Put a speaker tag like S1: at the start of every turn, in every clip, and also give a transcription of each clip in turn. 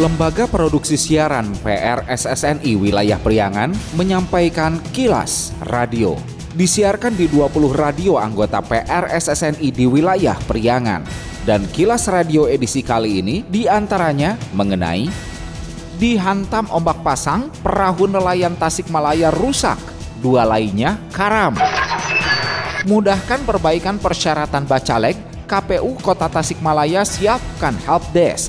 S1: Lembaga Produksi Siaran PRSSNI Wilayah Priangan menyampaikan kilas radio. Disiarkan di 20 radio anggota PRSSNI di wilayah Priangan. Dan kilas radio edisi kali ini di antaranya mengenai dihantam ombak pasang, perahu nelayan Tasikmalaya rusak, dua lainnya karam. Mudahkan perbaikan persyaratan bacalek, KPU Kota Tasikmalaya siapkan help desk.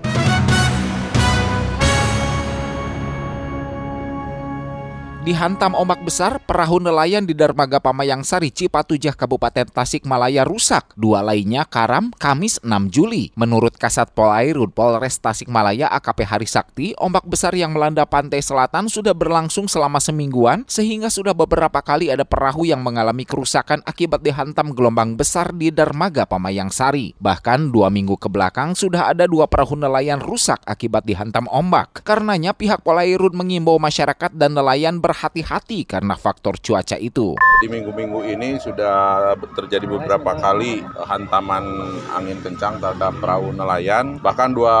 S1: Dihantam ombak besar, perahu nelayan di Dermaga Pamayang Sari Cipatujah Kabupaten Tasikmalaya rusak. Dua lainnya karam Kamis 6 Juli. Menurut Kasat Polairut Polres Tasikmalaya AKP Hari Sakti, ombak besar yang melanda pantai selatan sudah berlangsung selama semingguan sehingga sudah beberapa kali ada perahu yang mengalami kerusakan akibat dihantam gelombang besar di Dermaga Pamayang Sari. Bahkan dua minggu ke belakang sudah ada dua perahu nelayan rusak akibat dihantam ombak. Karenanya pihak Polairut mengimbau masyarakat dan nelayan ber berhati-hati karena faktor cuaca itu.
S2: Di minggu-minggu ini sudah terjadi beberapa kali hantaman angin kencang terhadap perahu nelayan. Bahkan dua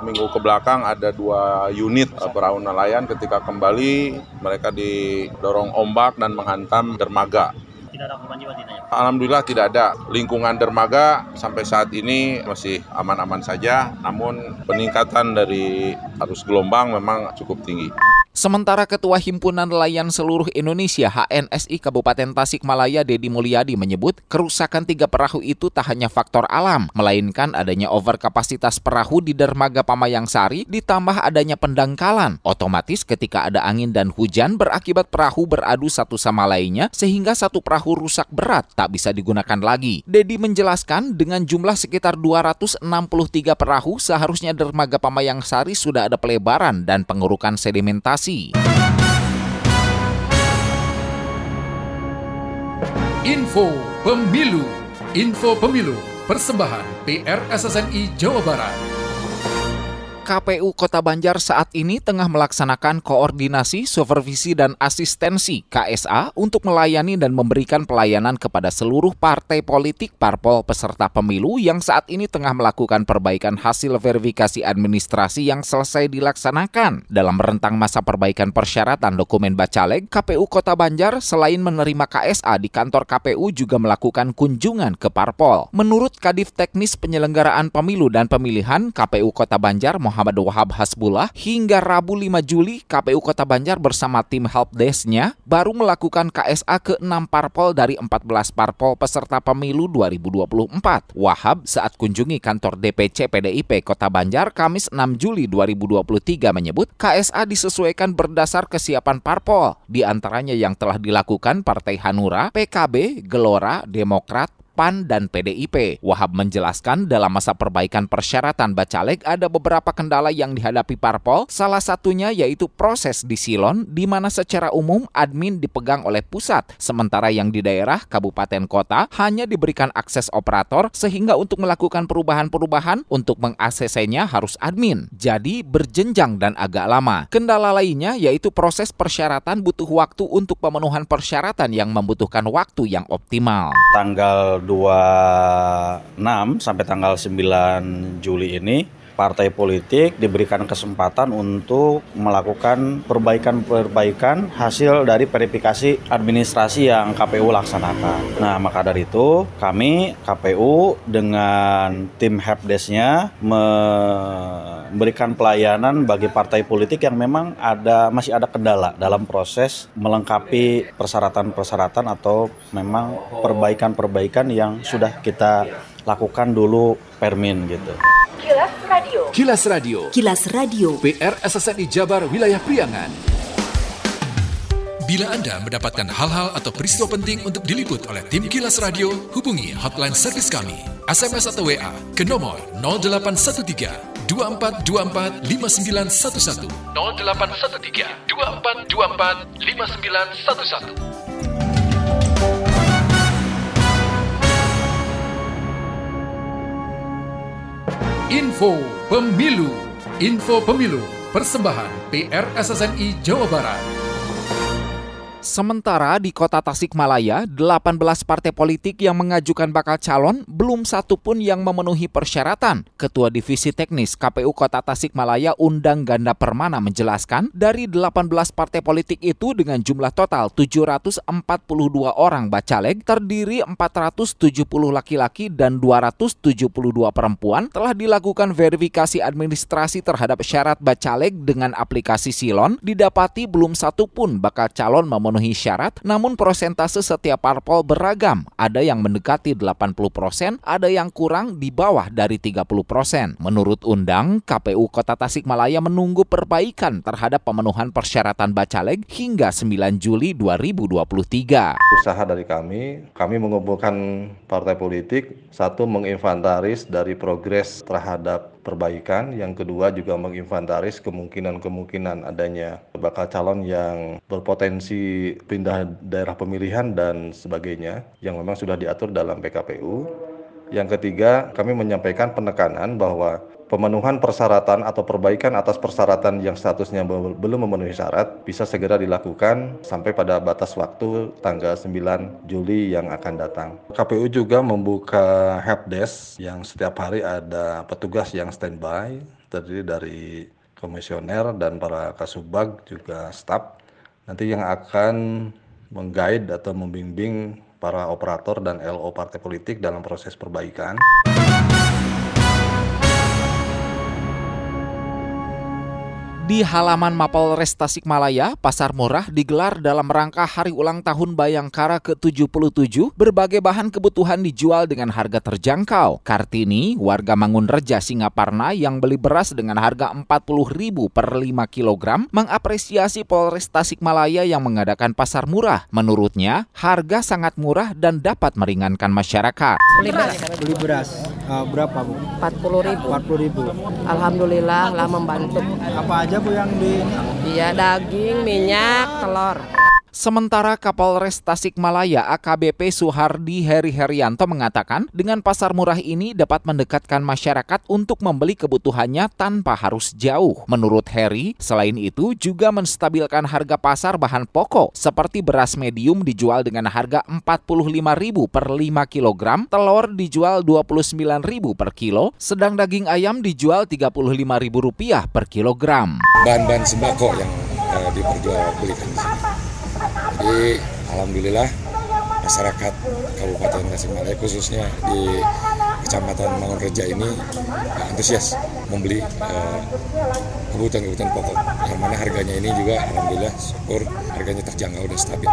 S2: minggu ke belakang ada dua unit eh, perahu nelayan ketika kembali mereka didorong ombak dan menghantam dermaga tidak ada korban jiwa tidak ya? Alhamdulillah tidak ada. Lingkungan dermaga sampai saat ini masih aman-aman saja, namun peningkatan dari arus gelombang memang cukup tinggi.
S1: Sementara Ketua Himpunan Nelayan Seluruh Indonesia HNSI Kabupaten Tasikmalaya Dedi Mulyadi menyebut kerusakan tiga perahu itu tak hanya faktor alam, melainkan adanya overkapasitas perahu di dermaga Pamayang Sari ditambah adanya pendangkalan. Otomatis ketika ada angin dan hujan berakibat perahu beradu satu sama lainnya sehingga satu perahu rusak berat tak bisa digunakan lagi. Dedi menjelaskan dengan jumlah sekitar 263 perahu seharusnya dermaga Pamayang Sari sudah ada pelebaran dan pengurukan sedimentasi
S3: Info Pemilu Info Pemilu Persembahan PR SSNI Jawa Barat
S1: KPU Kota Banjar saat ini tengah melaksanakan koordinasi, supervisi, dan asistensi KSA untuk melayani dan memberikan pelayanan kepada seluruh partai politik parpol peserta pemilu yang saat ini tengah melakukan perbaikan hasil verifikasi administrasi yang selesai dilaksanakan. Dalam rentang masa perbaikan persyaratan dokumen Bacaleg, KPU Kota Banjar selain menerima KSA di kantor KPU juga melakukan kunjungan ke parpol. Menurut Kadif Teknis Penyelenggaraan Pemilu dan Pemilihan KPU Kota Banjar, Muhammad Wahab Hasbullah, hingga Rabu 5 Juli KPU Kota Banjar bersama tim helpdesk-nya baru melakukan KSA ke 6 parpol dari 14 parpol peserta pemilu 2024. Wahab saat kunjungi kantor DPC PDIP Kota Banjar Kamis 6 Juli 2023 menyebut KSA disesuaikan berdasar kesiapan parpol, di antaranya yang telah dilakukan Partai Hanura, PKB, Gelora, Demokrat, PAN dan PDIP. Wahab menjelaskan dalam masa perbaikan persyaratan Bacaleg ada beberapa kendala yang dihadapi parpol, salah satunya yaitu proses di silon di mana secara umum admin dipegang oleh pusat, sementara yang di daerah kabupaten kota hanya diberikan akses operator sehingga untuk melakukan perubahan-perubahan untuk mengaksesnya harus admin. Jadi berjenjang dan agak lama. Kendala lainnya yaitu proses persyaratan butuh waktu untuk pemenuhan persyaratan yang membutuhkan waktu yang optimal.
S4: Tanggal 26 sampai tanggal 9 Juli ini partai politik diberikan kesempatan untuk melakukan perbaikan-perbaikan hasil dari verifikasi administrasi yang KPU laksanakan. Nah, maka dari itu kami KPU dengan tim helpdesk-nya memberikan pelayanan bagi partai politik yang memang ada masih ada kendala dalam proses melengkapi persyaratan-persyaratan atau memang perbaikan-perbaikan yang sudah kita lakukan dulu permin gitu.
S3: Kilas Radio. Kilas Radio.
S5: Kilas Radio.
S3: PR SSNI Jabar Wilayah Priangan. Bila Anda mendapatkan hal-hal atau peristiwa penting untuk diliput oleh tim Kilas Radio, hubungi hotline servis kami, SMS atau WA ke nomor 0813 2424 5911 0813 2424 5911 Info Pemilu. Info Pemilu. Persembahan PR SSNI Jawa Barat
S1: Sementara di kota Tasikmalaya, 18 partai politik yang mengajukan bakal calon belum satu pun yang memenuhi persyaratan. Ketua Divisi Teknis KPU Kota Tasikmalaya Undang Ganda Permana menjelaskan, dari 18 partai politik itu dengan jumlah total 742 orang bacaleg, terdiri 470 laki-laki dan 272 perempuan, telah dilakukan verifikasi administrasi terhadap syarat bacaleg dengan aplikasi Silon, didapati belum satu pun bakal calon memenuhi memenuhi syarat, namun prosentase setiap parpol beragam. Ada yang mendekati 80 persen, ada yang kurang di bawah dari 30 persen. Menurut undang, KPU Kota Tasikmalaya menunggu perbaikan terhadap pemenuhan persyaratan Bacaleg hingga 9 Juli 2023.
S6: Usaha dari kami, kami mengumpulkan partai politik, satu menginventaris dari progres terhadap perbaikan, yang kedua juga menginventaris kemungkinan-kemungkinan adanya bakal calon yang berpotensi pindah daerah pemilihan dan sebagainya yang memang sudah diatur dalam PKPU. Yang ketiga, kami menyampaikan penekanan bahwa pemenuhan persyaratan atau perbaikan atas persyaratan yang statusnya belum memenuhi syarat bisa segera dilakukan sampai pada batas waktu tanggal 9 Juli yang akan datang. KPU juga membuka helpdesk yang setiap hari ada petugas yang standby terdiri dari komisioner dan para kasubag juga staf nanti yang akan menggait atau membimbing para operator dan LO partai politik dalam proses perbaikan.
S1: Di halaman Mapolres Tasikmalaya, Pasar Murah digelar dalam rangka hari ulang tahun Bayangkara ke-77. Berbagai bahan kebutuhan dijual dengan harga terjangkau. Kartini, warga Mangunreja Singaparna yang beli beras dengan harga Rp40.000 per 5 kg, mengapresiasi Polres Tasikmalaya yang mengadakan pasar murah. Menurutnya, harga sangat murah dan dapat meringankan masyarakat.
S5: Beli beras. Beli beras. Uh, berapa, Bu? 40.000. 40.000.
S7: Alhamdulillah lah membantu.
S5: Apa aja Bu yang di
S7: Iya, daging, minyak, telur.
S1: Sementara Kapolres Tasikmalaya AKBP Suhardi Heri Herianto mengatakan dengan pasar murah ini dapat mendekatkan masyarakat untuk membeli kebutuhannya tanpa harus jauh. Menurut Heri, selain itu juga menstabilkan harga pasar bahan pokok seperti beras medium dijual dengan harga Rp45.000 per 5 kg, telur dijual Rp29.000 per kilo, sedang daging ayam dijual Rp35.000 per kilogram.
S8: Bahan-bahan sembako yang uh, diperjualbelikan di sini. Jadi alhamdulillah masyarakat Kabupaten Tasikmalaya khususnya di Kecamatan Mangunreja ini antusias membeli uh, kebutuhan-kebutuhan pokok yang mana harganya ini juga alhamdulillah syukur harganya terjangkau dan stabil.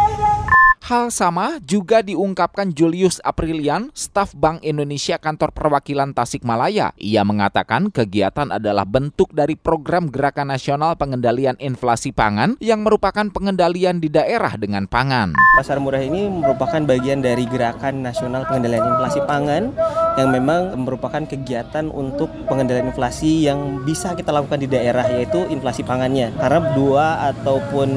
S1: Hal sama juga diungkapkan Julius Aprilian, staf Bank Indonesia Kantor Perwakilan Tasikmalaya. Ia mengatakan kegiatan adalah bentuk dari program Gerakan Nasional Pengendalian Inflasi Pangan yang merupakan pengendalian di daerah dengan pangan.
S9: Pasar murah ini merupakan bagian dari Gerakan Nasional Pengendalian Inflasi Pangan yang memang merupakan kegiatan untuk pengendalian inflasi yang bisa kita lakukan di daerah yaitu inflasi pangannya. Karena dua ataupun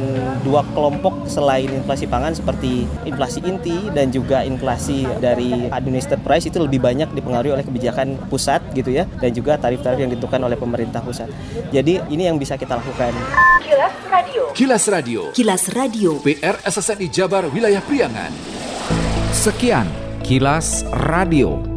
S9: dua kelompok selain inflasi pangan seperti inflasi inti dan juga inflasi dari administered price itu lebih banyak dipengaruhi oleh kebijakan pusat gitu ya dan juga tarif-tarif yang ditentukan oleh pemerintah pusat. Jadi ini yang bisa kita lakukan.
S3: Kilas Radio. Kilas Radio.
S10: Kilas Radio.
S3: PR SSNI Jabar Wilayah Priangan.
S1: Sekian Kilas Radio.